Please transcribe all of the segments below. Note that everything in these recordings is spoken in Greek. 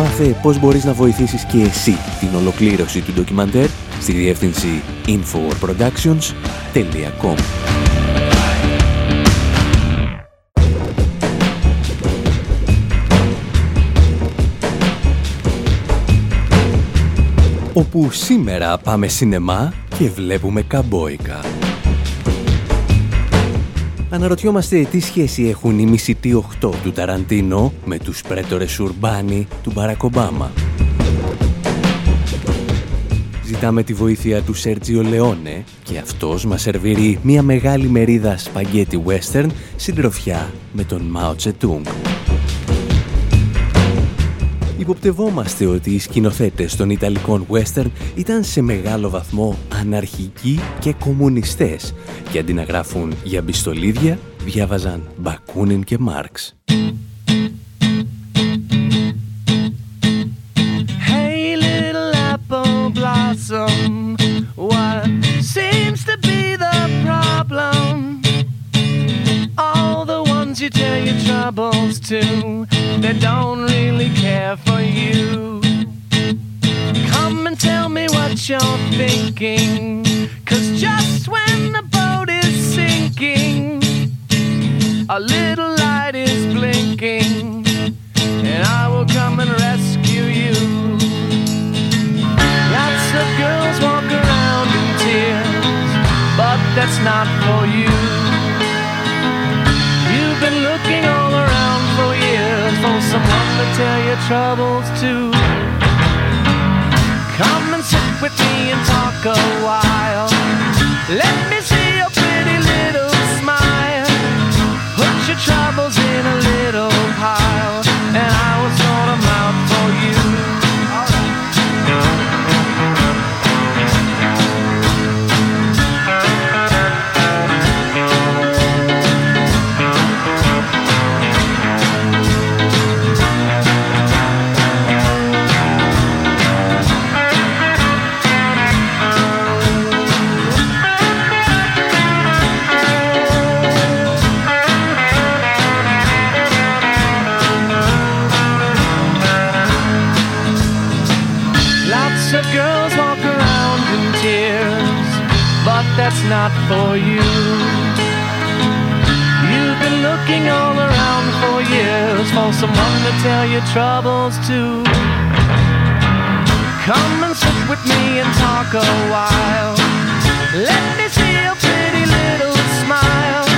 Μάθε πώς μπορείς να βοηθήσεις και εσύ την ολοκλήρωση του ντοκιμαντέρ στη διεύθυνση infowarproductions.com όπου σήμερα πάμε σινεμά και βλέπουμε καμπόικα. Αναρωτιόμαστε τι σχέση έχουν οι μισητοί 8 του Ταραντίνο με τους πρέτορες Ουρμπάνι του Μπαρακ Ομπάμα. Ζητάμε τη βοήθεια του Σέρτζιο Λεόνε και αυτός μας σερβίρει μια μεγάλη μερίδα σπαγγέτι western συντροφιά με τον Μάο Τσετούγκ. Υποπτευόμαστε ότι οι σκηνοθέτες των Ιταλικών western ήταν σε μεγάλο βαθμό αναρχικοί και κομμουνιστές και αντί να γράφουν για μπιστολίδια, διάβαζαν Μπακούνιν και Μάρξ. Hey little apple blossom, what seems to be the problem? All the ones you tell your troubles to, Lots of girls walk around in tears, but that's not for you. You've been looking all around for years for someone to tell your troubles to. Come and sit with me and talk a while. Let me see your pretty little smile.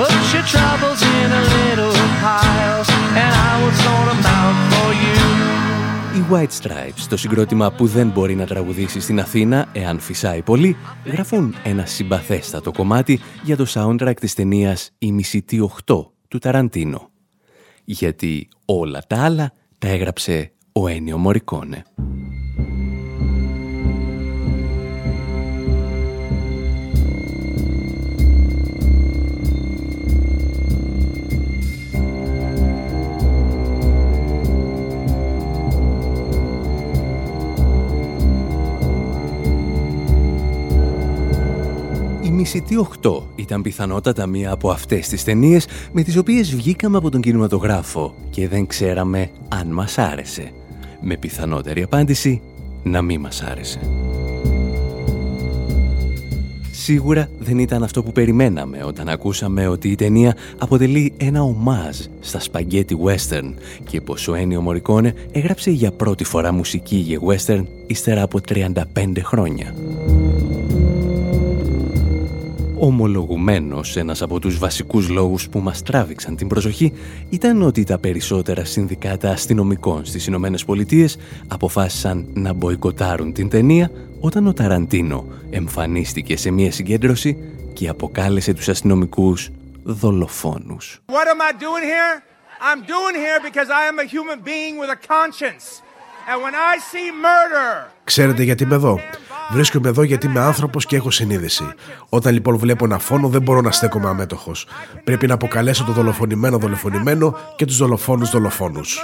Put your troubles in a little pile, and I will sort them out for you. Οι White Stripes, το συγκρότημα που δεν μπορεί να τραγουδήσει στην Αθήνα εάν φυσάει πολύ, γράφουν ένα συμπαθέστατο κομμάτι για το soundtrack της ταινίας «Η μισητή 8» του Ταραντίνο. Γιατί όλα τα άλλα τα έγραψε ο Ένιο Μωρικόνε. Μισητή 8 ήταν πιθανότατα μία από αυτές τις ταινίες με τις οποίες βγήκαμε από τον κινηματογράφο και δεν ξέραμε αν μας άρεσε. Με πιθανότερη απάντηση να μην μας άρεσε. Σίγουρα δεν ήταν αυτό που περιμέναμε όταν ακούσαμε ότι η ταινία αποτελεί ένα ομάζ στα σπαγκέτι western και πως ο Ένιο Μωρικόνε έγραψε για πρώτη φορά μουσική για western ύστερα από 35 χρόνια. Ομολογουμένος ένας από τους βασικούς λόγους που μας τράβηξαν την προσοχή ήταν ότι τα περισσότερα συνδικάτα αστυνομικών στις Ηνωμένες Πολιτείες αποφάσισαν να μποϊκοτάρουν την ταινία όταν ο Ταραντίνο εμφανίστηκε σε μια συγκέντρωση και αποκάλεσε τους αστυνομικούς δολοφόνους. What am I doing here? I'm doing here because I am a human being with a conscience. And when I see murder... Ξέρετε γιατί είμαι εδώ. Βρίσκομαι εδώ γιατί είμαι άνθρωπος και έχω συνείδηση. Όταν λοιπόν βλέπω ένα φόνο, δεν μπορώ να στέκομαι αμέτωχος. Πρέπει να αποκαλέσω το δολοφονημένο δολοφονημένο και τους δολοφόνους δολοφόνους.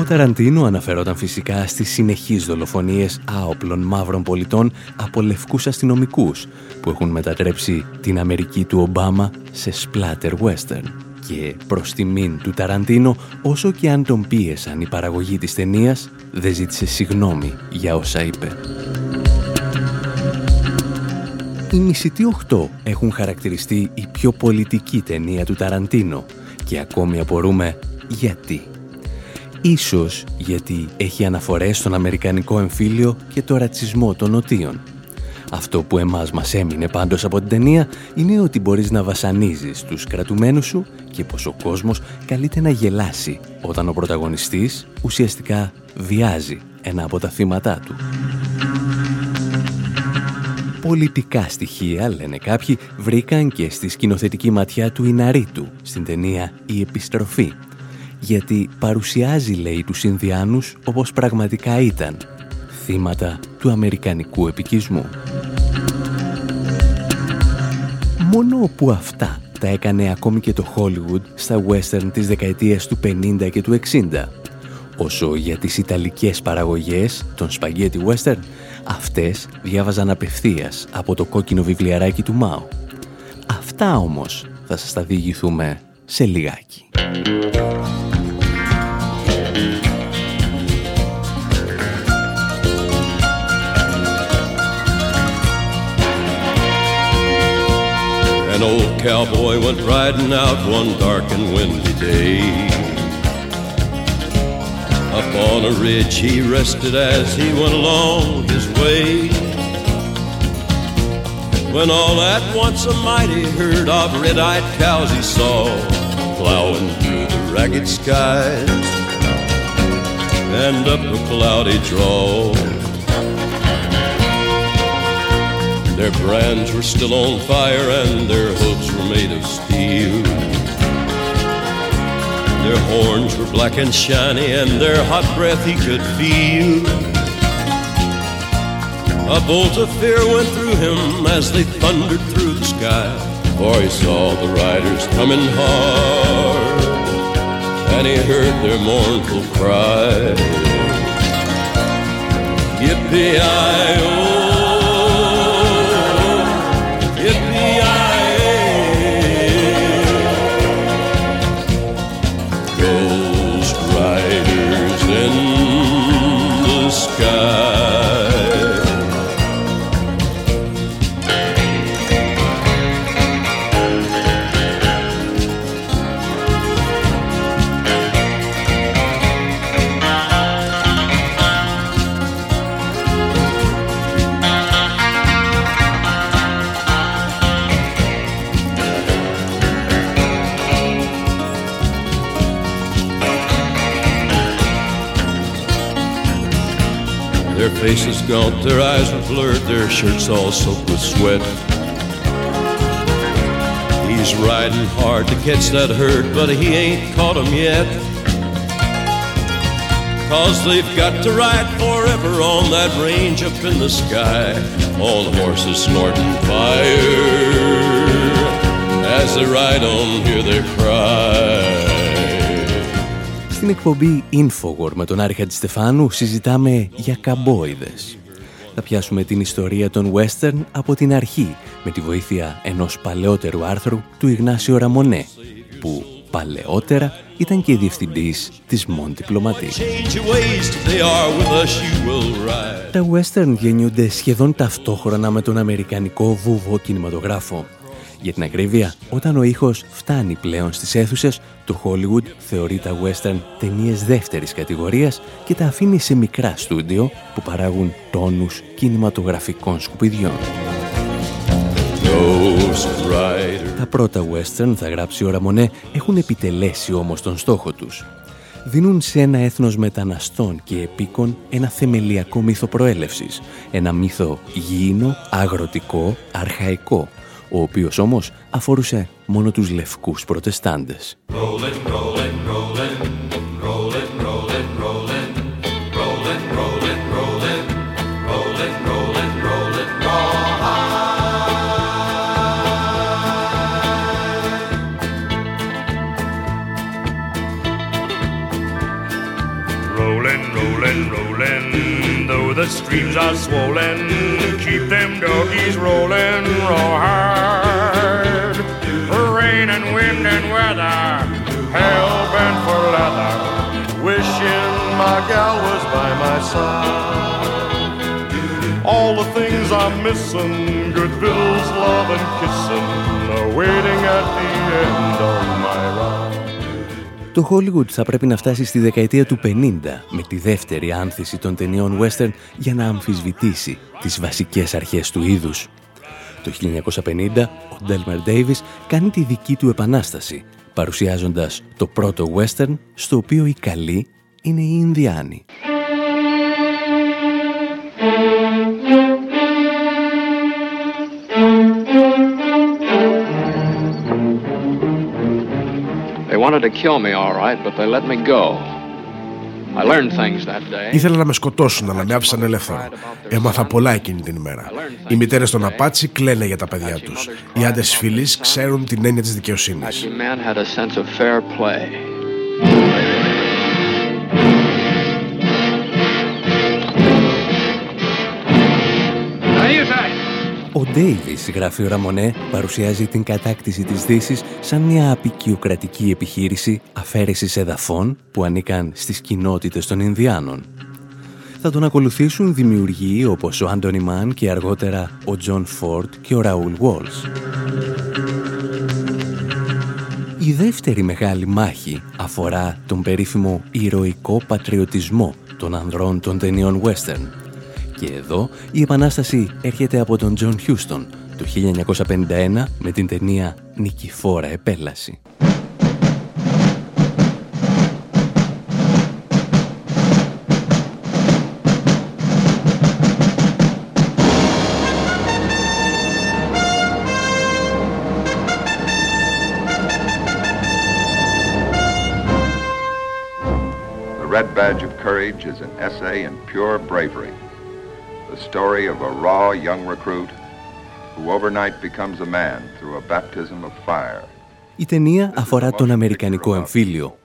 Ο Ταραντίνο αναφερόταν φυσικά στις συνεχείς δολοφονίες άοπλων μαύρων πολιτών από λευκούς αστυνομικούς που έχουν μετατρέψει την Αμερική του Ομπάμα σε splatter western. Και προς τιμήν του Ταραντίνο, όσο και αν τον πίεσαν η παραγωγή της ταινίας, δεν ζήτησε συγνώμη για όσα είπε. Οι Μισητοί 8 έχουν χαρακτηριστεί η πιο πολιτική ταινία του Ταραντίνο και ακόμη απορούμε γιατί. Ίσως γιατί έχει αναφορές στον Αμερικανικό εμφύλιο και το ρατσισμό των νοτίων. Αυτό που εμάς μας έμεινε πάντως από την ταινία είναι ότι μπορείς να βασανίζεις τους κρατουμένους σου και πως ο κόσμος καλείται να γελάσει όταν ο πρωταγωνιστής ουσιαστικά βιάζει ένα από τα θύματά του. Πολιτικά στοιχεία, λένε κάποιοι, βρήκαν και στη σκηνοθετική ματιά του Ιναρίτου στην ταινία «Η Επιστροφή», γιατί παρουσιάζει, λέει, τους Ινδιάνους όπως πραγματικά ήταν, θύματα του αμερικανικού επικισμού. Μόνο που αυτά τα έκανε ακόμη και το Hollywood στα western της δεκαετίας του 50 και του 60. Όσο για τις ιταλικές παραγωγές των spaghetti western, αυτές διάβαζαν απευθείας από το κόκκινο βιβλιαράκι του Μάου. Αυτά όμως θα σας τα διηγηθούμε σε λιγάκι. Cowboy went riding out one dark and windy day. Up on a ridge he rested as he went along his way. When all at once a mighty herd of red-eyed cows he saw plowing through the ragged skies and up a cloudy draw. Their brands were still on fire and their hooves made of steel. Their horns were black and shiny and their hot breath he could feel. A bolt of fear went through him as they thundered through the sky, for he saw the riders coming hard, and he heard their mournful cry. Yippee-i-oh! Faces gaunt, their eyes were blurred, their shirts all soaked with sweat. He's riding hard to catch that herd, but he ain't caught 'em yet. Cause they've got to ride forever on that range up in the sky. All the horses snorting fire. As they ride on, hear their cry. Στην εκπομπή Infowar με τον Άρη Χατζηστεφάνου συζητάμε για καμπόιδες. Θα πιάσουμε την ιστορία των western από την αρχή με τη βοήθεια ενός παλαιότερου άρθρου του Ιγνάσιο Ραμονέ που παλαιότερα ήταν και διευθυντής της Μον Διπλωματή. Τα western γεννιούνται σχεδόν ταυτόχρονα με τον αμερικανικό βούβο κινηματογράφο για την ακρίβεια, όταν ο ήχος φτάνει πλέον στις αίθουσες, το Hollywood θεωρεί τα western ταινίες δεύτερης κατηγορίας και τα αφήνει σε μικρά στούντιο που παράγουν τόνους κινηματογραφικών σκουπιδιών. Τα πρώτα western, θα γράψει ο Ραμονέ, έχουν επιτελέσει όμως τον στόχο τους. Δίνουν σε ένα έθνος μεταναστών και επίκων ένα θεμελιακό μύθο προέλευσης. Ένα μύθο γήινο, αγροτικό, αρχαϊκό, ο οποίος όμως αφορούσε μόνο τους λευκούς προτεστάντες. Streams are swollen. Keep them doggies rolling raw hard. Rain and wind and weather, hell bent for leather. Wishing my gal was by my side. All the things I'm missing, good bills, love and kissing, are waiting at the end of my ride. Το Hollywood θα πρέπει να φτάσει στη δεκαετία του 50 με τη δεύτερη άνθηση των ταινιών western για να αμφισβητήσει τις βασικές αρχές του είδους. Το 1950 ο Delmer Davis κάνει τη δική του επανάσταση παρουσιάζοντας το πρώτο western στο οποίο οι καλοί είναι οι Ινδιάνοι. Ήθελα να με σκοτώσουν, αλλά με άφησαν ελεύθερο. Έμαθα πολλά εκείνη την ημέρα. Οι μητέρες των Απάτσι κλαίνε για τα παιδιά τους. Οι άντρες φίλης ξέρουν την έννοια της δικαιοσύνης. Ο Ντέιβις, γράφει ο Ραμονέ, παρουσιάζει την κατάκτηση της δύσης σαν μια απεικιοκρατική επιχείρηση αφαίρεσης εδαφών που ανήκαν στις κοινότητες των Ινδιάνων. Θα τον ακολουθήσουν δημιουργοί όπως ο Άντονι Μαν και αργότερα ο Τζον Φορντ και ο Ραούλ Γουόλς. Η δεύτερη μεγάλη μάχη αφορά τον περίφημο ηρωικό πατριωτισμό των ανδρών των ταινιών western και εδώ η επανάσταση έρχεται από τον Τζον Χιούστον το 1951 με την ταινία «Νικηφόρα επέλαση». The red badge of courage is an essay in pure bravery story of a raw young recruit who overnight becomes a man through a baptism of fire. Η ταινία αφορά τον Αμερικανικό εμφύλιο.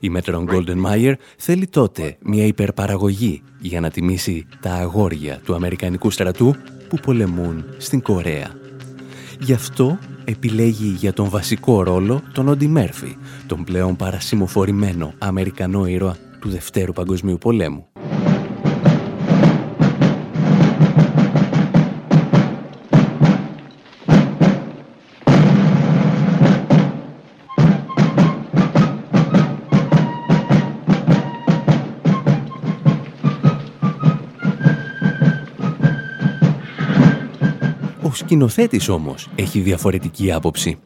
Η Μέτρον Γκόλντεν Μάιερ θέλει τότε μια υπερπαραγωγή για να τιμήσει τα αγόρια του Αμερικανικού στρατού που πολεμούν στην Κορέα. Γι' αυτό επιλέγει για τον βασικό ρόλο τον Όντι Μέρφυ, τον πλέον παρασημοφορημένο Αμερικανό ήρωα του Δευτέρου Παγκοσμίου Πολέμου. Σκηνοθέτης όμως έχει διαφορετική άποψη.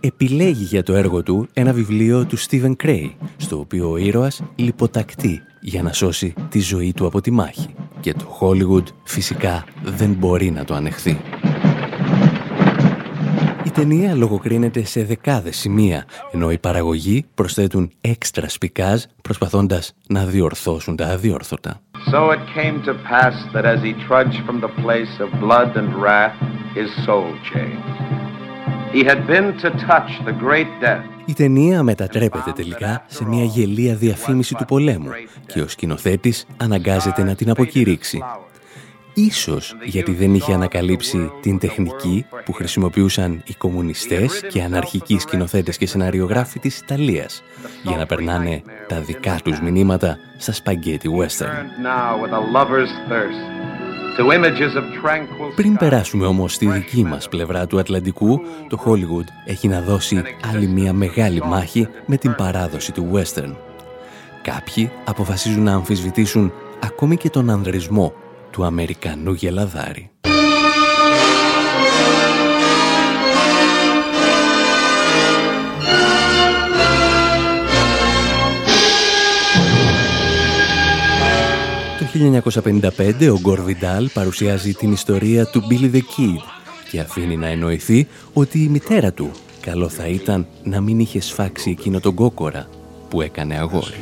Επιλέγει για το έργο του ένα βιβλίο του Στίβεν Κρέι, στο οποίο ο ήρωας λιποτακτεί για να σώσει τη ζωή του από τη μάχη. Και το Hollywood φυσικά δεν μπορεί να το ανεχθεί. Η ταινία λογοκρίνεται σε δεκάδες σημεία, ενώ οι παραγωγοί προσθέτουν έξτρα σπικάζ προσπαθώντας να διορθώσουν τα αδιόρθωτα. So it came to pass that as he trudged from the place of blood and wrath, his soul changed. He had been to touch the great death. Η ταινία μετατρέπεται τελικά σε μια γελία διαφήμιση του πολέμου και ο σκηνοθέτης αναγκάζεται να την αποκηρύξει. Ίσως γιατί δεν είχε ανακαλύψει την τεχνική που χρησιμοποιούσαν οι κομμουνιστές και αναρχικοί σκηνοθέτες και σεναριογράφοι της Ιταλίας για να περνάνε τα δικά τους μηνύματα στα σπαγκέτι western. Πριν περάσουμε όμως στη δική μας πλευρά του Ατλαντικού, το Hollywood έχει να δώσει άλλη μια μεγάλη μάχη με την παράδοση του western. Κάποιοι αποφασίζουν να αμφισβητήσουν ακόμη και τον ανδρισμό του Αμερικανού γελαδάρη. 1955 ο Γκορ Βιντάλ παρουσιάζει την ιστορία του Billy the Kid, και αφήνει να εννοηθεί ότι η μητέρα του καλό θα ήταν να μην είχε σφάξει εκείνο τον κόκορα που έκανε αγόρι.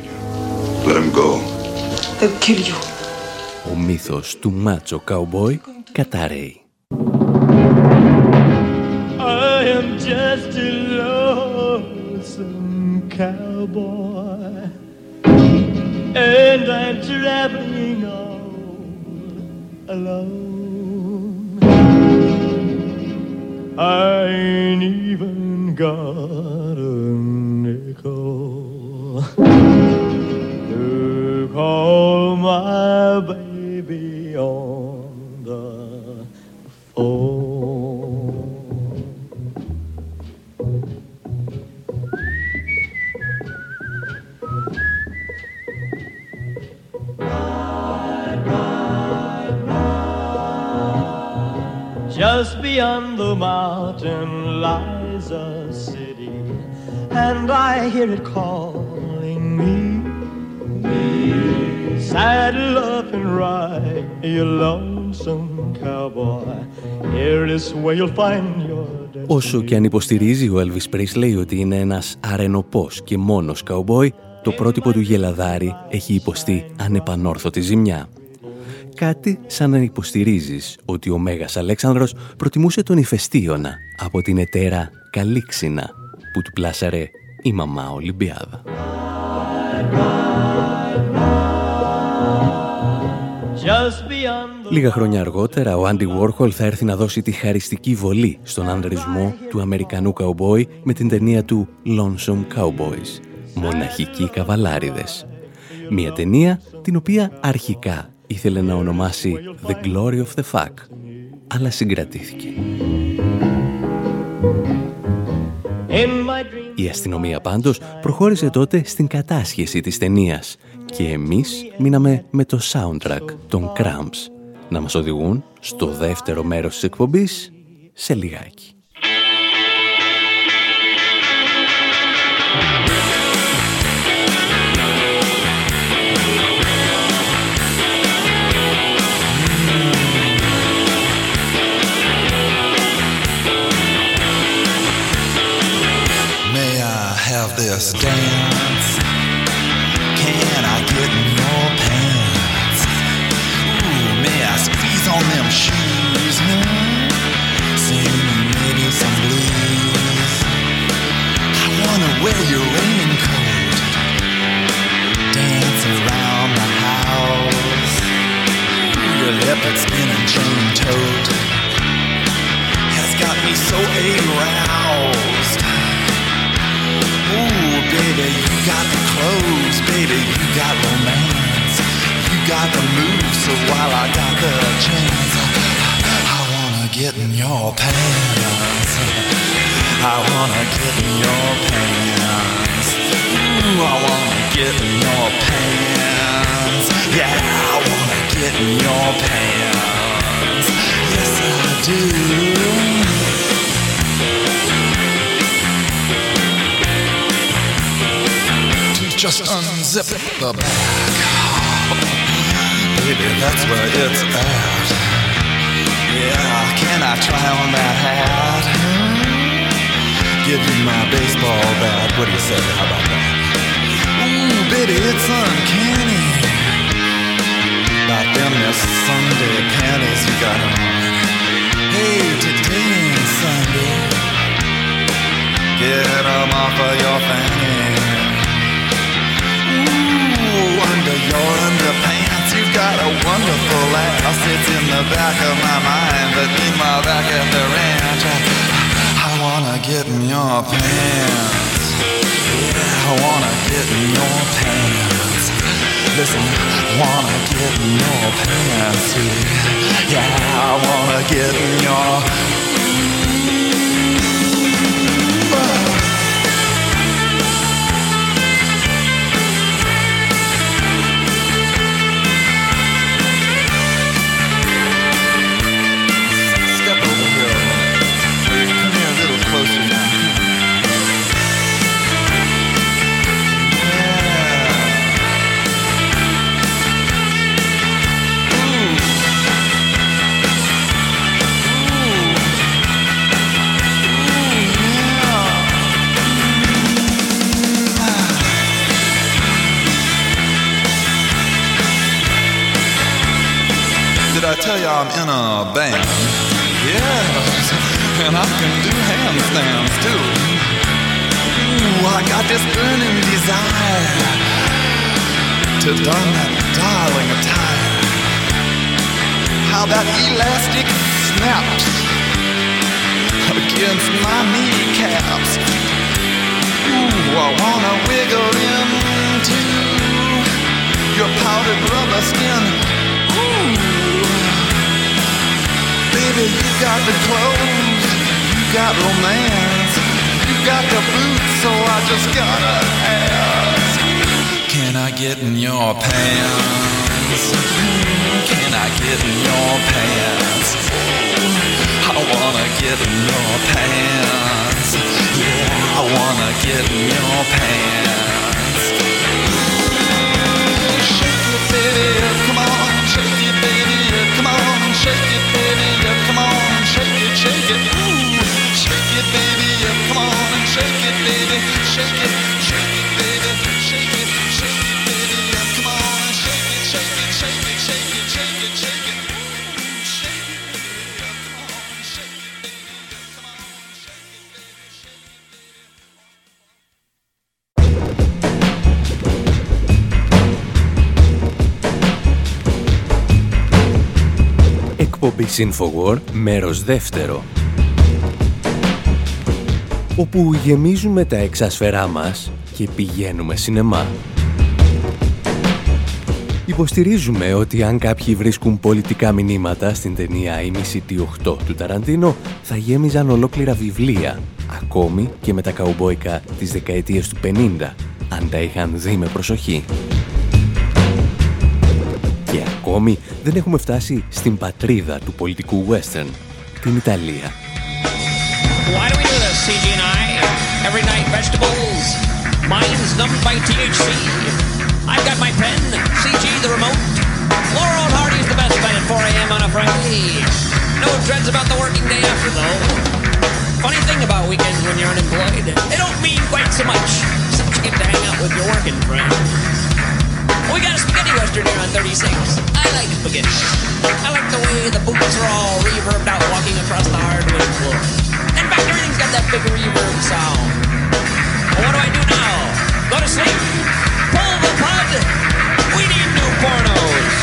Ο μύθος του μάτσο καουμπόι καταραίει. I am just a lonesome cowboy And I'm traveling all alone. I ain't even got mountain lies a city, and I hear it calling me. Saddle up and ride, you lonesome cowboy. Here is where you'll find your Όσο και αν υποστηρίζει ο Elvis Presley ότι είναι ένας αρενοπός και μόνος καουμπόι, το πρότυπο του γελαδάρι έχει υποστεί ανεπανόρθωτη ζημιά. Κάτι σαν να υποστηρίζεις ότι ο Μέγας Αλέξανδρος προτιμούσε τον ηφαιστίωνα από την ετέρα Καλίξινα που του πλάσαρε η μαμά Ολυμπιάδα. Λίγα χρόνια αργότερα, ο Άντι Βόρχολ θα έρθει να δώσει τη χαριστική βολή στον ανδρισμό του Αμερικανού καουμπόι με την ταινία του Lonesome Cowboys, Μοναχικοί Καβαλάριδες. Μια ταινία την οποία αρχικά ήθελε να ονομάσει The Glory of the Fuck, αλλά συγκρατήθηκε. Η αστυνομία πάντως προχώρησε τότε στην κατάσχεση της ταινίας και εμείς μείναμε με το soundtrack των Cramps να μας οδηγούν στο δεύτερο μέρος της εκπομπής σε λιγάκι. This dance? Can I get in your pants? Ooh, may I squeeze on them shoes? Huh? Sing maybe some blues. I wanna wear your raincoat, dance around the house. Ooh, your leopard skin and chain tote has got me so aroused. Baby, you got the clothes, baby, you got romance. You got the moves, so while I got the chance, I wanna get in your pants. I wanna get in your pants. Ooh, I wanna get in your pants. Yeah, I wanna get in your pants. Yes, I do. Just unzip the bag. Baby, that's where it's at. Yeah, can I try on that hat? Give you my baseball bat. What do you say? How about that? Ooh, baby, it's uncanny. About them this Sunday panties you got on. Hey, today Sunday. Get them off of your fanny under your underpants. You've got a wonderful ass. It's in the back of my mind, but meanwhile back at the ranch, I, I wanna get in your pants. Yeah, I wanna get in your pants. Listen, wanna get in your pants, sweetie. Yeah, I wanna get in your I'm in a band. Yes, and I can do handstands too. Ooh, I got this burning desire to darn that darling attire. How that elastic snaps against my kneecaps. Ooh, I wanna wiggle into your powdered rubber skin. Baby, you got the clothes, you got romance, you got the boots, so I just gotta ask. Can I get in your pants? Can I get in your pants? I wanna get in your pants. Yeah, I wanna get in your pants. Shake it, baby, come on, shake it, baby, come on, and shake it, shake it. Ooh, shake it, baby, come on and shake it, baby, shake it, shake it, Εκπομπή Infowar, μέρος δεύτερο. Όπου γεμίζουμε τα εξάσφαιρά μας και πηγαίνουμε σινεμά. Υποστηρίζουμε ότι αν κάποιοι βρίσκουν πολιτικά μηνύματα στην ταινία «Η μισητή 8» του Ταραντίνο, θα γέμιζαν ολόκληρα βιβλία, ακόμη και με τα καουμπόικα της δεκαετίας του 50, αν τα είχαν δει με προσοχή. Και ακόμη δεν έχουμε φτάσει στην πατρίδα του πολιτικού western, την Ιταλία. Why do we do this, CG and I? Every night, vegetables, minds numbed by THC. I've got my pen, CG the remote. Laurel and Hardy's the best bet at 4 a.m. on a Friday. No dreads about the working day after, though. Funny thing about weekends when you're unemployed, they don't mean quite so much, since you get to hang out with your working friends. We got a spaghetti western here on 36. I like spaghetti. I like the way the boots are all reverbed out walking across the hardwood floor. In fact, everything's got that big reverb sound. Well, what do I do now? Go to sleep? Pull the plug? We need new pornos.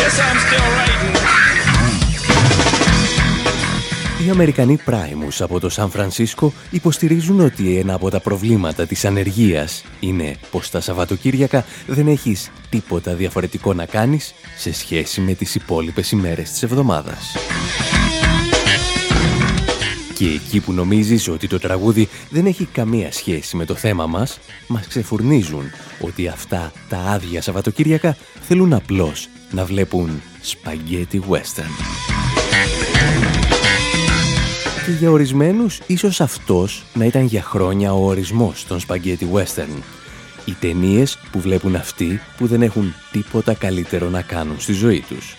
Guess I'm still writing. Οι Αμερικανοί πράιμους από το Σαν Φρανσίσκο υποστηρίζουν ότι ένα από τα προβλήματα της ανεργίας είναι πως τα Σαββατοκύριακα δεν έχεις τίποτα διαφορετικό να κάνεις σε σχέση με τις υπόλοιπες ημέρες της εβδομάδας. Και εκεί που νομίζεις ότι το τραγούδι δεν έχει καμία σχέση με το θέμα μας, μας ξεφουρνίζουν ότι αυτά τα άδεια Σαββατοκύριακα θέλουν απλώς να βλέπουν σπαγγέτι western. Και για ορισμένους, ίσως αυτός να ήταν για χρόνια ο ορισμός των σπαγγέτι western. Οι ταινίες που βλέπουν αυτοί που δεν έχουν τίποτα καλύτερο να κάνουν στη ζωή τους.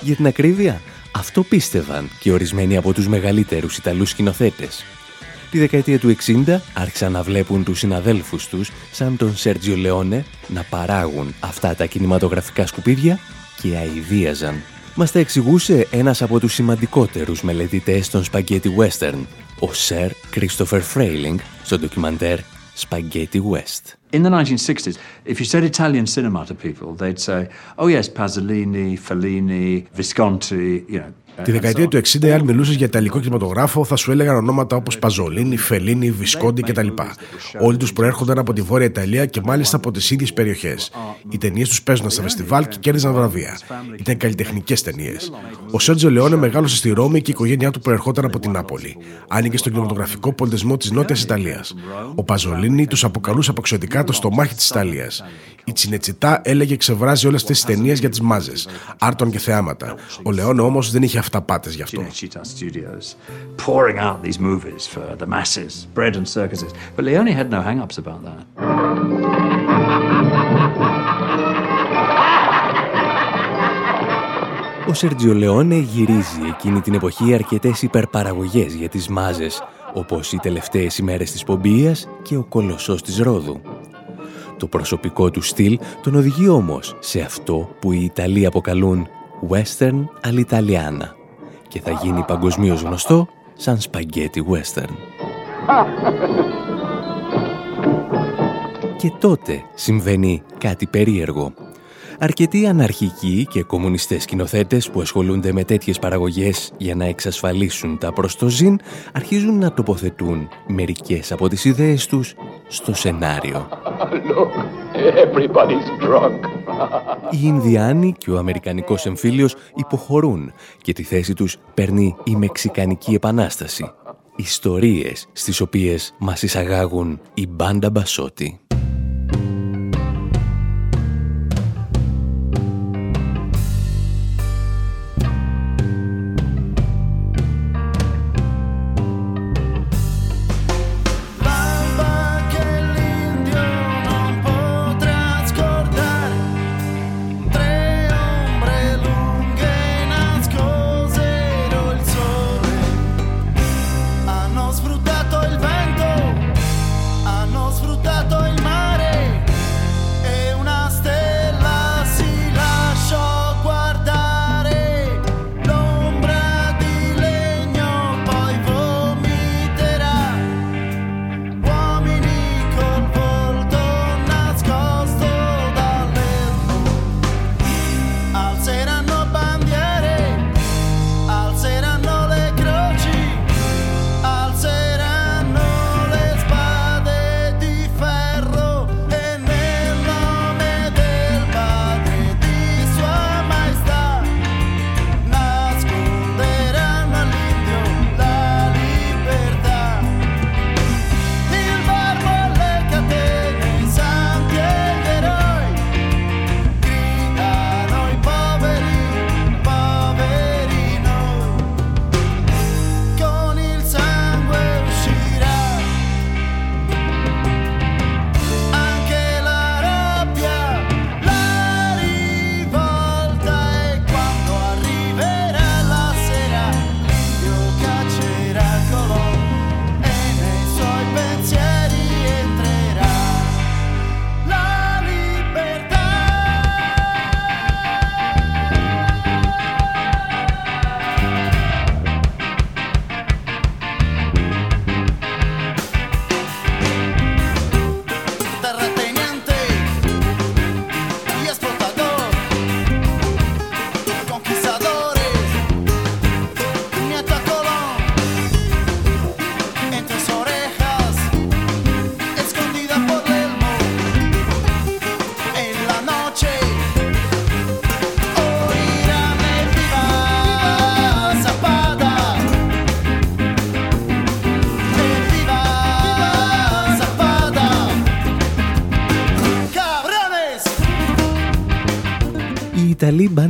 Για την ακρίβεια, αυτό πίστευαν και ορισμένοι από τους μεγαλύτερους Ιταλούς σκηνοθέτες. Τη δεκαετία του 60 άρχισαν να βλέπουν τους συναδέλφους τους σαν τον Σέρτζιο Λεόνε να παράγουν αυτά τα κινηματογραφικά σκουπίδια και αηδίαζαν. Μας τα εξηγούσε ένας από τους σημαντικότερους μελετητές των Spaghetti Western, ο Σερ Christopher Frayling, στο ντοκιμαντέρ Spaghetti West. In the 1960s, if you said Italian cinema to people, they'd say, oh yes, Pasolini, Fellini, Visconti, you know. Τη δεκαετία του 60, αν μιλούσες για ιταλικό κινηματογράφο, θα σου έλεγαν ονόματα όπως Παζολίνη, Φελίνη, Βισκόντι κτλ. Όλοι τους προέρχονταν από τη Βόρεια Ιταλία και μάλιστα από τις ίδιες περιοχές. Οι ταινίες τους παίζονταν στα φεστιβάλ και κέρδιζαν βραβεία. Ήταν καλλιτεχνικές ταινίες. Ο Σέρτζο Λεόνε μεγάλωσε στη Ρώμη και η οικογένειά του προερχόταν από την Νάπολη. Άνοιγε στον κινηματογραφικό πολιτισμό της Νότιας Ιταλίας. Ο Παζολίνη τους αποκαλούσε αποξιωτικά το στομάχι της Ιταλίας. Η Τσινετσιτά έλεγε ξεβράζει όλες αυτές τις ταινίες για τις μάζες, άρτων και θεάματα. Ο Λεόνε όμως δεν είχε αυταπάτες γι' αυτό. pouring out these Ο Σέρτζιο γυρίζει εκείνη την εποχή αρκετές υπερπαραγωγές για τις μάζες, όπως οι τελευταίες ημέρες της Πομπίας και ο Κολοσσός της Ρόδου. Το προσωπικό του στυλ τον οδηγεί όμως σε αυτό που οι Ιταλοί αποκαλούν «Western All'Italiana», και θα γίνει παγκοσμίως γνωστό σαν σπαγκέτι western. Και τότε συμβαίνει κάτι περίεργο. Αρκετοί αναρχικοί και κομμουνιστές σκηνοθέτες που ασχολούνται με τέτοιες παραγωγές για να εξασφαλίσουν τα προστοζήν αρχίζουν να τοποθετούν μερικές από τις ιδέες τους στο σενάριο. Οι Ινδιάνοι και ο Αμερικανικός εμφύλιος υποχωρούν και τη θέση τους παίρνει η Μεξικανική Επανάσταση. Ιστορίες στις οποίες μας εισαγάγουν η μπάντα Μπασότη.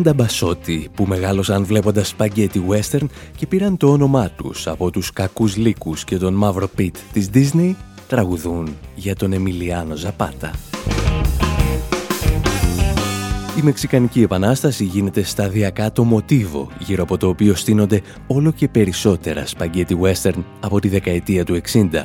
Μπάντα μπασότη που μεγάλωσαν βλέποντας σπαγκέτι western και πήραν το όνομά τους από τους κακούς λύκους και τον μαύρο πιτ της Disney τραγουδούν για τον Εμιλιάνο Ζαπάτα. Η Μεξικανική Επανάσταση γίνεται σταδιακά το μοτίβο γύρω από το οποίο στείνονται όλο και περισσότερα σπαγκέτι western από τη δεκαετία του 60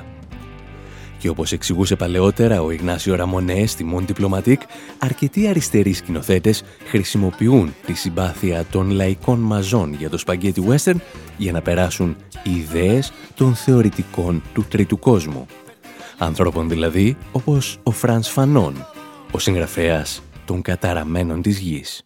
και όπως εξηγούσε παλαιότερα ο Ιγνάσιο Ραμονέ στη Μον Diplomatique, αρκετοί αριστεροί σκηνοθέτες χρησιμοποιούν τη συμπάθεια των λαϊκών μαζών για το spaghetti western για να περάσουν ιδέες των θεωρητικών του τρίτου κόσμου. Ανθρώπων δηλαδή όπως ο Φρανς Φανών, ο συγγραφέας των καταραμένων της γης.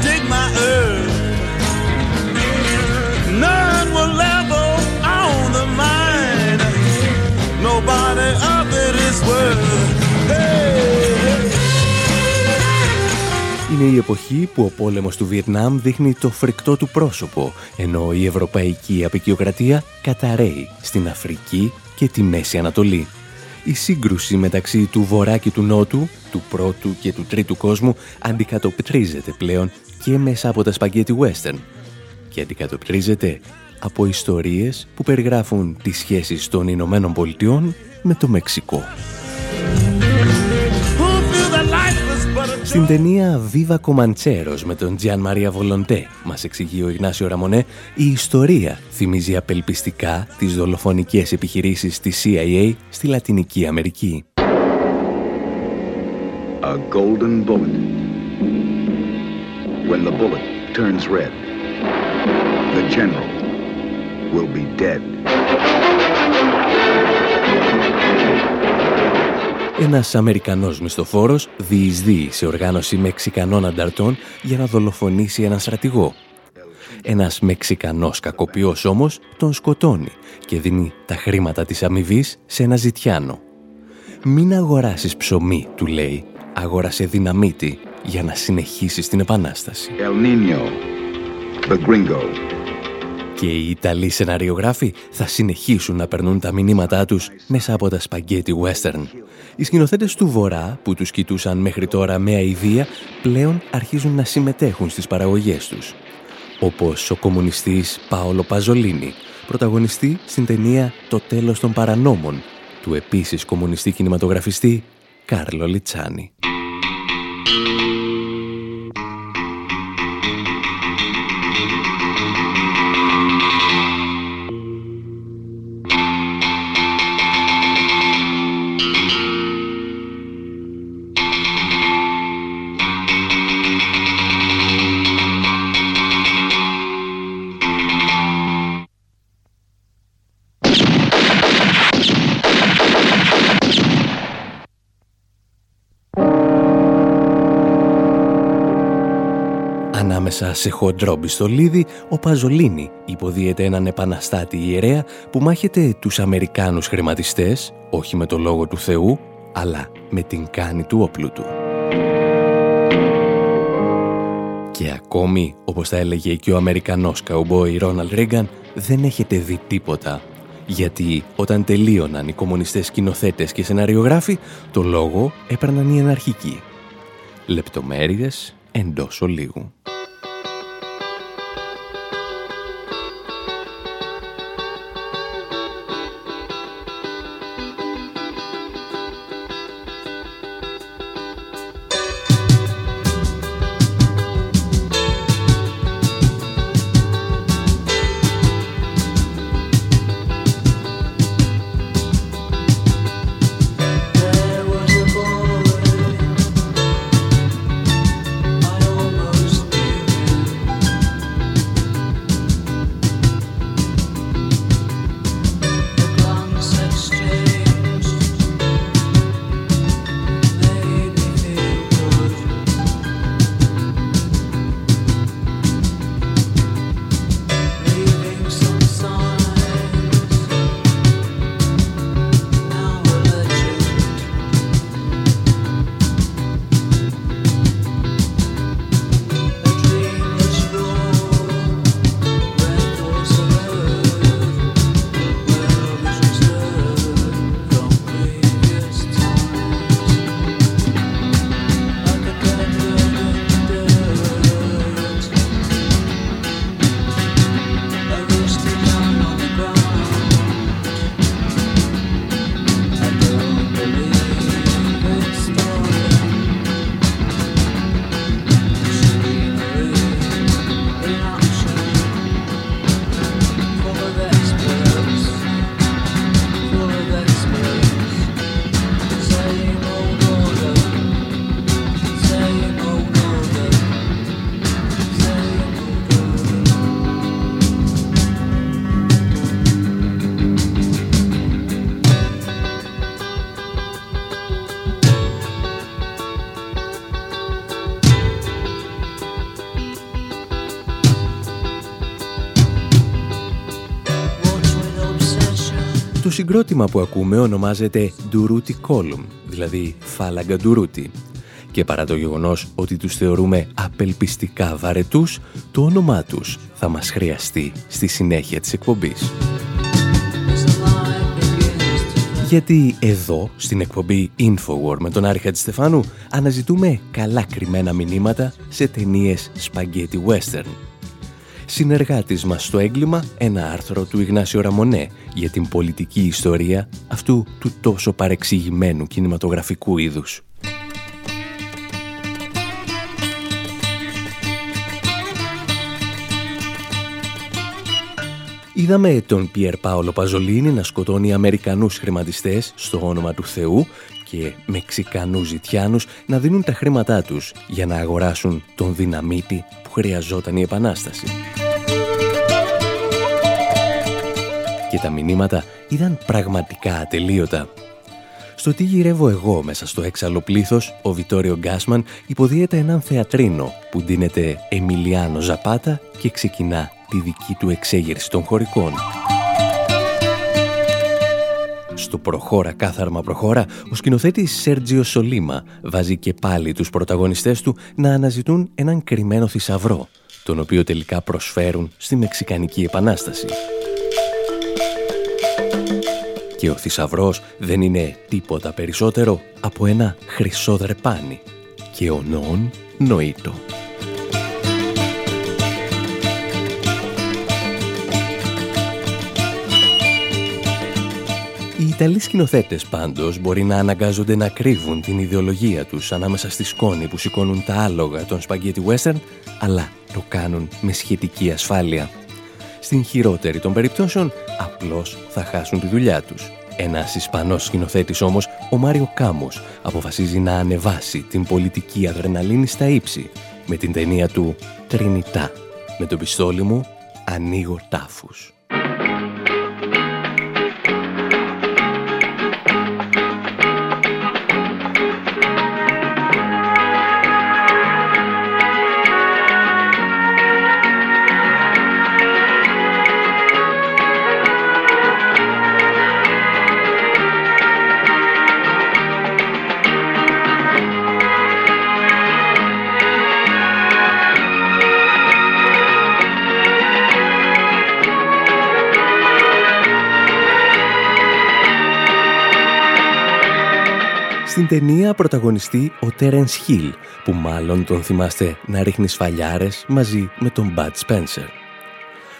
Είναι η εποχή που ο πόλεμος του Βιετνάμ δείχνει το φρικτό του πρόσωπο, ενώ η ευρωπαϊκή απεικιοκρατία καταραίει στην Αφρική και τη Μέση Ανατολή. Η σύγκρουση μεταξύ του Βορρά και του Νότου, του πρώτου και του τρίτου κόσμου, αντικατοπτρίζεται πλέον και μέσα από τα σπαγκέτι western και αντικατοπτρίζεται από ιστορίες που περιγράφουν τις σχέσεις των Ηνωμένων Πολιτειών με το Μεξικό. Στην ταινία Viva Comancheros με τον Τζιάν Μαρία Βολοντέ, μας εξηγεί ο Ιγνάσιο Ραμονέ, η ιστορία θυμίζει απελπιστικά τις δολοφονικές επιχειρήσεις της CIA στη Λατινική Αμερική. A golden bullet. When the bullet turns red, the general will be dead. Ένας Αμερικανός μισθοφόρος διεισδύει σε οργάνωση Μεξικανών ανταρτών για να δολοφονήσει έναν στρατηγό. Ένας Μεξικανός κακοποιός όμως τον σκοτώνει και δίνει τα χρήματα της αμοιβής σε ένα ζητιάνο. «Μην αγοράσεις ψωμί», του λέει, «αγόρασε δυναμίτη για να συνεχίσεις την επανάσταση». El Nino, the gringo, Και οι Ιταλοί σεναριογράφοι θα συνεχίσουν να περνούν τα μηνύματά τους μέσα από τα σπαγκέτι western. Οι σκηνοθέτες του Βορρά, που τους κοιτούσαν μέχρι τώρα με αηδία, πλέον αρχίζουν να συμμετέχουν στις παραγωγές τους. Όπως ο κομμουνιστής Πάολο Παζολίνη, πρωταγωνιστή στην ταινία «Το τέλος των παρανόμων» του επίσης κομμουνιστή κινηματογραφιστή Κάρλο Λιτσάνη. Ανάμεσα σε χοντρό μπιστολίδι, ο Παζολίνη υποδίεται έναν επαναστάτη ιερέα που μάχεται τους Αμερικάνους χρηματιστές, όχι με το λόγο του Θεού, αλλά με την κάνη του όπλου του. Και ακόμη, όπως θα έλεγε και ο Αμερικανός καουμπόι Ρόναλντ Ρίγκαν, δεν έχετε δει τίποτα. Γιατί όταν τελείωναν οι κομμουνιστές σκηνοθέτες και σεναριογράφοι, το λόγο έπαιρναν οι αναρχικοί. Λεπτομέρειες εντός ολίγου. Συγκρότημα που ακούμε ονομάζεται Ντουρούτι Column, δηλαδή φάλαγγα Ντουρούτι. Και παρά το γεγονός ότι τους θεωρούμε απελπιστικά βαρετούς, το όνομά τους θα μας χρειαστεί στη συνέχεια της εκπομπής. Γιατί εδώ, στην εκπομπή Infowar με τον Άρη Χατζηστεφάνου, αναζητούμε καλά κρυμμένα μηνύματα σε ταινίες spaghetti western. Συνεργάτης μας στο έγκλημα, ένα άρθρο του Ιγνάσιο Ραμονέ για την πολιτική ιστορία αυτού του τόσο παρεξηγημένου κινηματογραφικού είδους. Είδαμε τον Πιερ Πάολο Παζολίνη να σκοτώνει Αμερικανούς χρηματιστές στο όνομα του Θεού και Μεξικανούς ζητιάνους να δίνουν τα χρήματά τους για να αγοράσουν τον δυναμίτη που χρειαζόταν η Επανάσταση. Τα μηνύματα ήταν πραγματικά ατελείωτα. Στο τι γυρεύω εγώ μέσα στο έξαλλο πλήθος, ο Βιτόριο Γκάσμαν υποδίεται έναν θεατρίνο που ντύνεται Εμιλιάνο Ζαπάτα και ξεκινά τη δική του εξέγερση των χωρικών. Στο «Προχώρα κάθαρμα προχώρα», ο σκηνοθέτης Σέρτζιο Σολίμα βάζει και πάλι τους πρωταγωνιστές του να αναζητούν έναν κρυμμένο θησαυρό, τον οποίο τελικά προσφέρουν στη Μεξικανική Επανάσταση. Και ο θησαυρός δεν είναι τίποτα περισσότερο από ένα χρυσό δρεπάνι και ο νόν νοήτο. Οι Ιταλοί σκηνοθέτες πάντως μπορεί να αναγκάζονται να κρύβουν την ιδεολογία τους ανάμεσα στη σκόνη που σηκώνουν τα άλογα των σπαγκέτι western, αλλά το κάνουν με σχετική ασφάλεια. Στην χειρότερη των περιπτώσεων, απλώς θα χάσουν τη δουλειά τους. Ένας Ισπανός σκηνοθέτης όμως, ο Μάριο Κάμος, αποφασίζει να ανεβάσει την πολιτική αδρεναλίνη στα ύψη με την ταινία του «Τρινιτά». Με το πιστόλι μου ανοίγω τάφους. Ταινία πρωταγωνιστεί ο Τέρενς Χιλ, που μάλλον τον θυμάστε να ρίχνει σφαλιάρες μαζί με τον Μπατ Σπένσερ.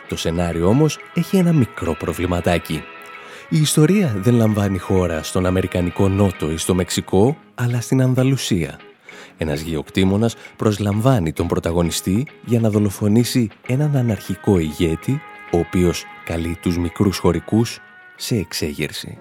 Το σενάριο όμως έχει ένα μικρό προβληματάκι. Η ιστορία δεν λαμβάνει χώρα στον Αμερικανικό Νότο ή στο Μεξικό, αλλά στην Ανδαλουσία. Ένας γεωκτήμονας προσλαμβάνει τον πρωταγωνιστή για να δολοφονήσει έναν αναρχικό ηγέτη, ο οποίος καλεί τους μικρούς χωρικούς σε εξέγερση.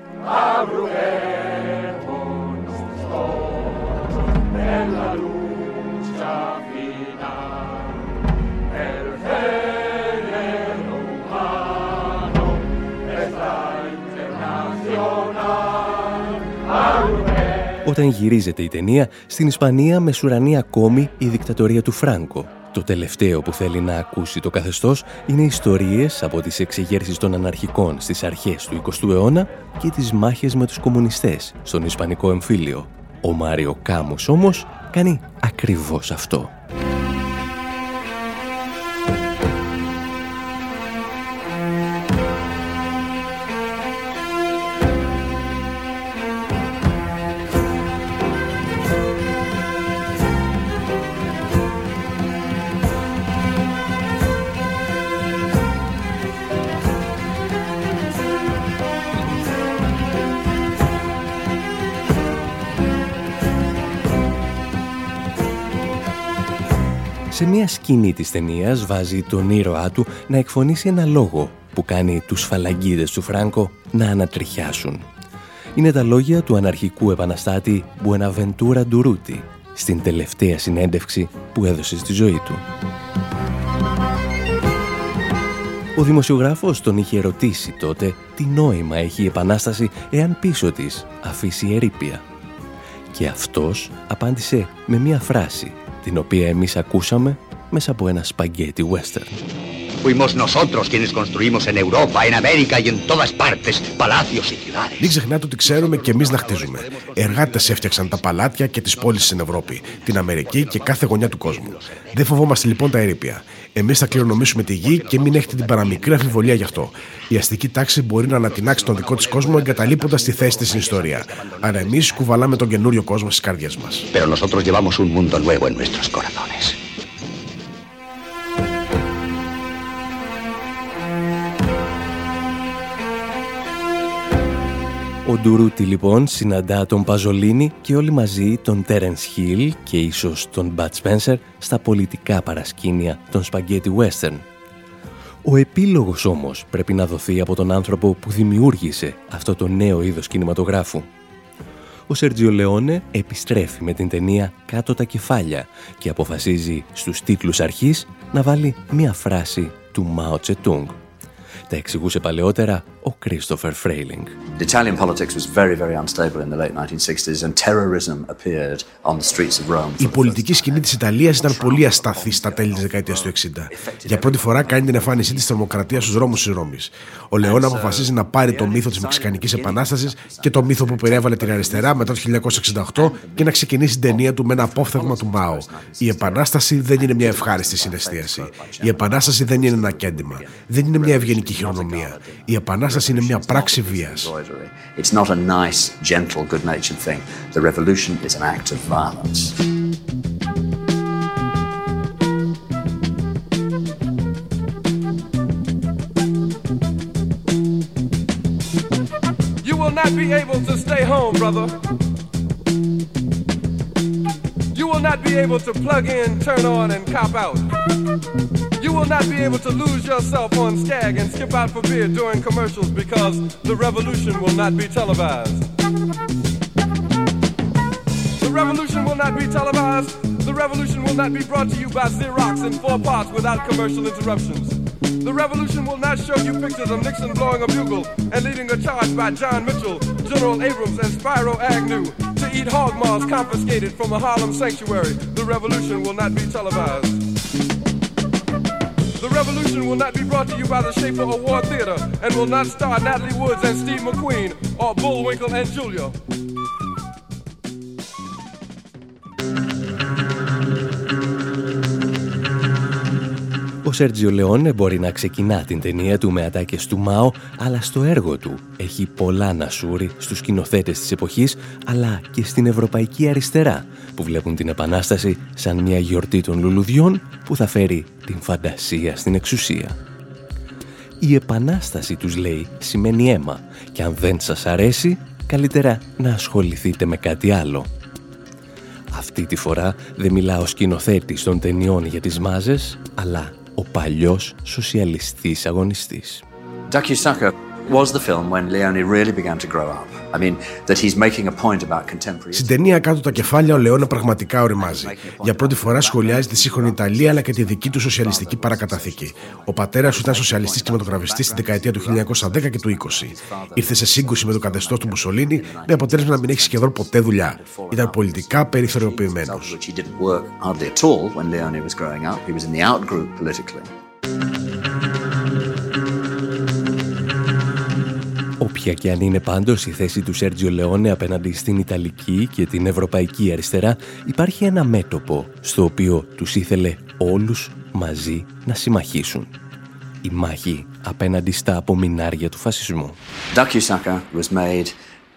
Όταν γυρίζεται η ταινία, στην Ισπανία μεσουρανεί ακόμη η δικτατορία του Φράνκο. Το τελευταίο που θέλει να ακούσει το καθεστώς είναι ιστορίες από τις εξεγέρσεις των αναρχικών στις αρχές του 20ου αιώνα και τις μάχες με τους κομμουνιστές στον Ισπανικό εμφύλιο. Ο Μάριο Κάμους όμως κάνει ακριβώς αυτό. Σκηνή της ταινίας βάζει τον ήρωά του να εκφωνήσει ένα λόγο που κάνει τους φαλαγγίδες του Φράνκο να ανατριχιάσουν. Είναι τα λόγια του αναρχικού επαναστάτη Μπουεναβεντούρα Ντουρούτη στην τελευταία συνέντευξη που έδωσε στη ζωή του. Ο δημοσιογράφος τον είχε ρωτήσει τότε τι νόημα έχει η Επανάσταση εάν πίσω της αφήσει ερήπια. Και αυτός απάντησε με μία φράση την οποία εμείς ακούσαμε μέσα από ένα σπαγκέτι western. Fuimos nosotros quienes construimos en Europa, en América y en todas partes palacios y ciudades. Μην ξεχνάτε ότι ξέρουμε και εμείς να χτίζουμε. Εργάτες έφτιαξαν τα παλάτια και τις πόλεις στην Ευρώπη, την Αμερική και κάθε γωνιά του κόσμου. Δεν φοβόμαστε λοιπόν τα ερήπια. Εμείς θα κληρονομήσουμε τη γη και μην έχετε την παραμικρή αμφιβολία γι' αυτό. Η αστική τάξη μπορεί να ανατινάξει τον δικό της κόσμο εγκαταλείποντας τη θέση της στην ιστορία. Άρα εμείς κουβαλάμε τον καινούριο κόσμο στις καρδιές μας. Pero nosotros llevamos un mundo nuevo en nuestros corazones. Ο Ντουρούτη λοιπόν συναντά τον Παζολίνη και όλοι μαζί τον Τέρενς Χίλ και ίσως τον Μπατ Σπένσερ στα πολιτικά παρασκήνια των Σπαγκέτι Western. Ο επίλογος όμως πρέπει να δοθεί από τον άνθρωπο που δημιούργησε αυτό το νέο είδος κινηματογράφου. Ο Σέρτζιο Λεόνε επιστρέφει με την ταινία «Κάτω τα κεφάλια» και αποφασίζει στους τίτλους αρχής να βάλει μία φράση του Μάο Τσετούγκ. Τα εξηγούσε παλαιότερα ο Κρίστοφερ Φρέιλινγκ. The Italian politics was very, very unstable in the late 1960s and terrorism appeared on the streets of Rome. Η πολιτική σκηνή της Ιταλίας ήταν πολύ ασταθή στα τέλη της δεκαετίας του 60. Για πρώτη φορά κάνει την εμφάνισή της τρομοκρατίας στους δρόμους της Ρώμης. Ο Λεόν αποφασίζει να πάρει το μύθο της Μεξικανικής Επανάστασης και το μύθο που περιέβαλε την αριστερά μετά το 1968 και να ξεκινήσει την ταινία του με ένα απόφθεγμα του Μάο. Η Επανάσταση δεν είναι μια ευχάριστη συναισθίαση. Η Επανάσταση δεν είναι ένα κέντημα. Δεν είναι μια ευγενική χειρονομία. Η Επανάσταση είναι μια πράξη βία. It's not a nice, gentle, good-natured thing. The revolution is an act of violence. You will not be able to stay home, brother. You will not be able to plug in, turn on, and cop out. You will not be able to lose yourself on Skag and skip out for beer during commercials because the revolution will not be televised. The revolution will not be televised. The revolution will not be brought to you by Xerox in four parts without commercial interruptions. The revolution will not show you pictures of Nixon blowing a bugle and leading a charge by John Mitchell, General Abrams, and Spyro Agnew to eat hog maws confiscated from a Harlem sanctuary. The revolution will not be televised. Revolution will not be brought to you by the Schaefer Award Theater and will not star Natalie Woods and Steve McQueen or Bullwinkle and Julia. Σέρτζιο Λεόνε μπορεί να ξεκινά την ταινία του με ατάκες του Μάο, αλλά στο έργο του έχει πολλά να σούρει στους σκηνοθέτες της εποχής, αλλά και στην ευρωπαϊκή αριστερά, που βλέπουν την Επανάσταση σαν μια γιορτή των λουλουδιών που θα φέρει την φαντασία στην εξουσία. Η Επανάσταση, τους λέει, σημαίνει αίμα και αν δεν σας αρέσει, καλύτερα να ασχοληθείτε με κάτι άλλο. Αυτή τη φορά δεν μιλά ο σκηνοθέτης των ταινιών για τις μάζες, αλλά ο παλιός σοσιαλιστής αγωνιστής. Ducky Sucker was the film when Leone really began to grow up. I mean, that he's making a point about contemporary. Στην ταινία κάτω τα κεφάλια ο Λεώνα πραγματικά οριμάζει. Για πρώτη φορά σχολιάζει τη σύγχρονη Ιταλία αλλά και τη δική του σοσιαλιστική παρακαταθήκη. Ο πατέρας του ήταν σοσιαλιστής κινηματογραφιστής στην δεκαετία του 1910 και του 20. Ήρθε σε σύγκρουση με το καθεστώς του Μουσολίνη με αποτέλεσμα να μην έχει σχεδόν ποτέ δουλειά. Ήταν πολιτικά περιθωριοποιημένος. Όποια και αν είναι πάντως η θέση του Σέρτζιο Λεόνε απέναντι στην Ιταλική και την Ευρωπαϊκή αριστερά, υπάρχει ένα μέτωπο στο οποίο τους ήθελε όλους μαζί να συμμαχίσουν. Η μάχη απέναντι στα απομεινάρια του φασισμού. Ducky Sucker was made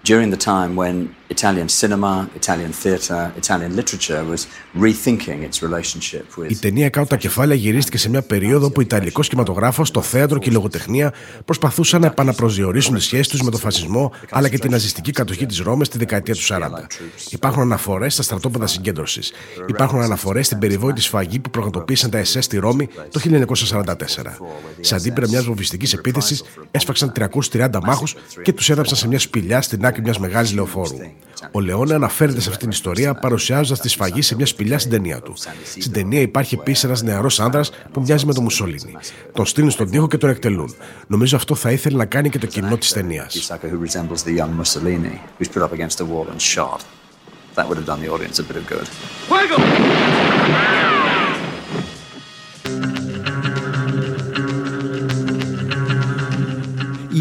during the time when Italian cinema, Italian theatre, Italian literature was rethinking its relationship with... Η ταινία κάτω τα κεφάλια γυρίστηκε σε μια περίοδο που ο Ιταλικός κινηματογράφος, το θέατρο και η λογοτεχνία προσπαθούσαν να επαναπροσδιορίσουν τις σχέσεις τους με τον φασισμό αλλά και την ναζιστική κατοχή της Ρώμης τη δεκαετία του 40. Υπάρχουν αναφορές στα στρατόπεδα συγκέντρωσης. Υπάρχουν αναφορές στην περιβόητη σφαγή που πραγματοποίησαν τα SS στη Ρώμη το 1944. Σε αντίπειρα μια βομβιστικής επίθεσης έσφαξαν 330 μάχους και τους έδαψαν σε μια σπηλιά στην άκρη μιας μεγάλης λεωφόρου. Ο Λεόνε αναφέρεται σε αυτήν την ιστορία παρουσιάζοντας τη σφαγή σε μια σπηλιά στην ταινία του. Στην ταινία υπάρχει επίσης ένας νεαρός άνδρας που μοιάζει με τον Μουσολίνη. Τον στείλουν στον τοίχο και τον εκτελούν. Νομίζω αυτό θα ήθελε να κάνει και το κοινό της ταινίας. Sucker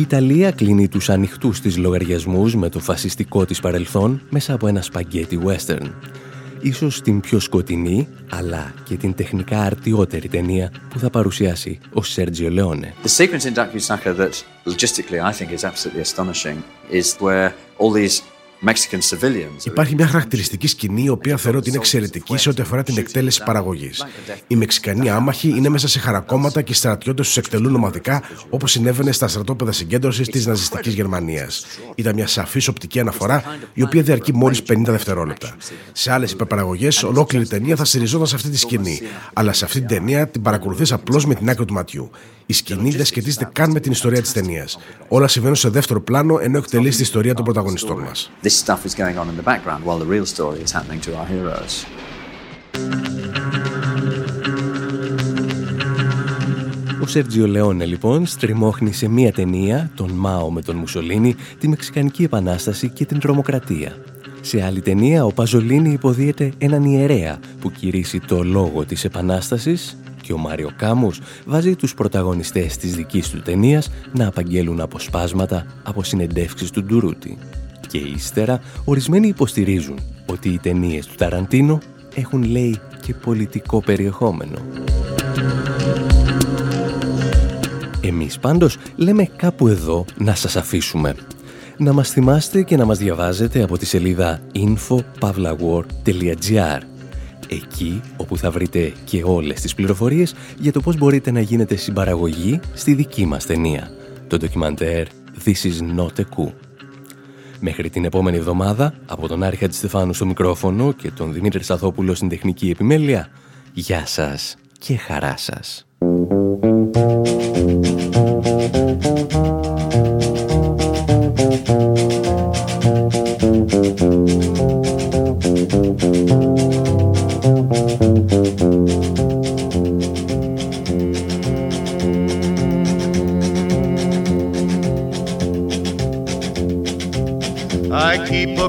Ιταλία κλείνει τους ανοιχτούς της λογαριασμούς με το φασιστικό της παρελθόν μέσα από ένα σπαγκέτι western. Ίσως την πιο σκοτεινή, αλλά και την τεχνικά αρτιότερη ταινία που θα παρουσιάσει ο Σέρτζιο Λεόνε. The sequence in Dakusaka that logistically I think is absolutely astonishing is where all these Mexican civilians. Υπάρχει μια χαρακτηριστική σκηνή, η οποία θεωρώ ότι είναι εξαιρετική σε ό,τι αφορά την εκτέλεση παραγωγής. Οι Μεξικανοί άμαχοι είναι μέσα σε χαρακόμματα και οι στρατιώτες τους εκτελούν ομαδικά, όπως συνέβαινε στα στρατόπεδα συγκέντρωσης της ναζιστικής Γερμανίας. Ήταν μια σαφής οπτική αναφορά, η οποία διαρκεί μόλις 50 δευτερόλεπτα. Σε άλλες υπερπαραγωγές, ολόκληρη ταινία θα στηριζόταν σε αυτή τη σκηνή. Αλλά σε αυτή την ταινία την παρακολουθείς απλώς με την άκρη του ματιού. Η σκηνή δεν σχετίζεται καν με την ιστορία της ταινίας. Όλα συμβαίνουν σε δεύτερο πλάνο ενώ εκτελείς τη ιστορία των πρωταγωνιστών μας. This stuff is going on in the background while the real story is happening to our heroes. Ο Σέρτζιο Λεόνε λοιπόν στριμώχνει σε μία ταινία, τον Μάο με τον Μουσολίνη, τη Μεξικανική Επανάσταση και την τρομοκρατία. Σε άλλη ταινία ο Παζολίνη υποδίεται έναν ιερέα που κηρύσσει το λόγο της Επανάστασης και ο Μάριο Κάμους βάζει τους πρωταγωνιστές της δικής του ταινίας να απαγγέλουν αποσπάσματα από συνεντεύξεις του Ντουρούτη. Και ύστερα ορισμένοι υποστηρίζουν ότι οι ταινίες του Ταραντίνο έχουν λέει και πολιτικό περιεχόμενο. Εμείς πάντως λέμε κάπου εδώ να σας αφήσουμε. Να μας θυμάστε και να μας διαβάζετε από τη σελίδα info.pavlawar.gr Εκεί όπου θα βρείτε και όλες τις πληροφορίες για το πώς μπορείτε να γίνετε συμπαραγωγή στη δική μας ταινία, το ντοκιμαντέρ This is not a coup. Μέχρι την επόμενη εβδομάδα, από τον Άρη Στεφάνου στο μικρόφωνο και τον Δημήτρη Σαθόπουλο στην τεχνική επιμέλεια, γεια σας και χαρά σας.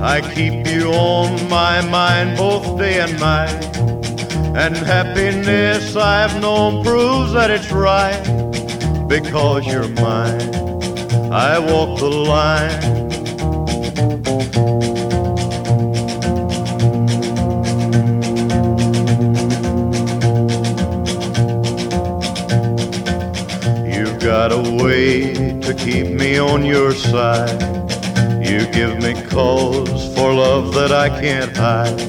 I keep you on my mind both day and night. And happiness I've known proves that it's right because you're mine. I walk the line. You've got a way to keep me on your side. Give me cause for love that I can't hide.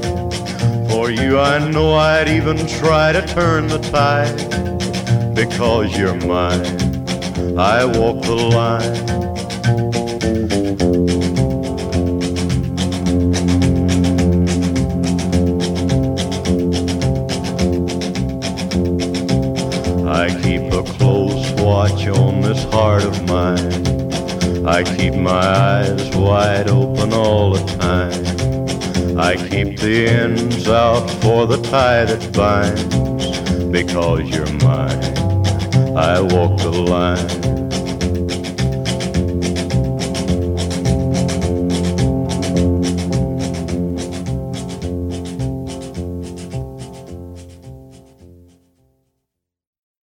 For you, I know I'd even try to turn the tide. Because you're mine, I walk the line. The ends out for the tie that binds. Because you're mine, I walk the line.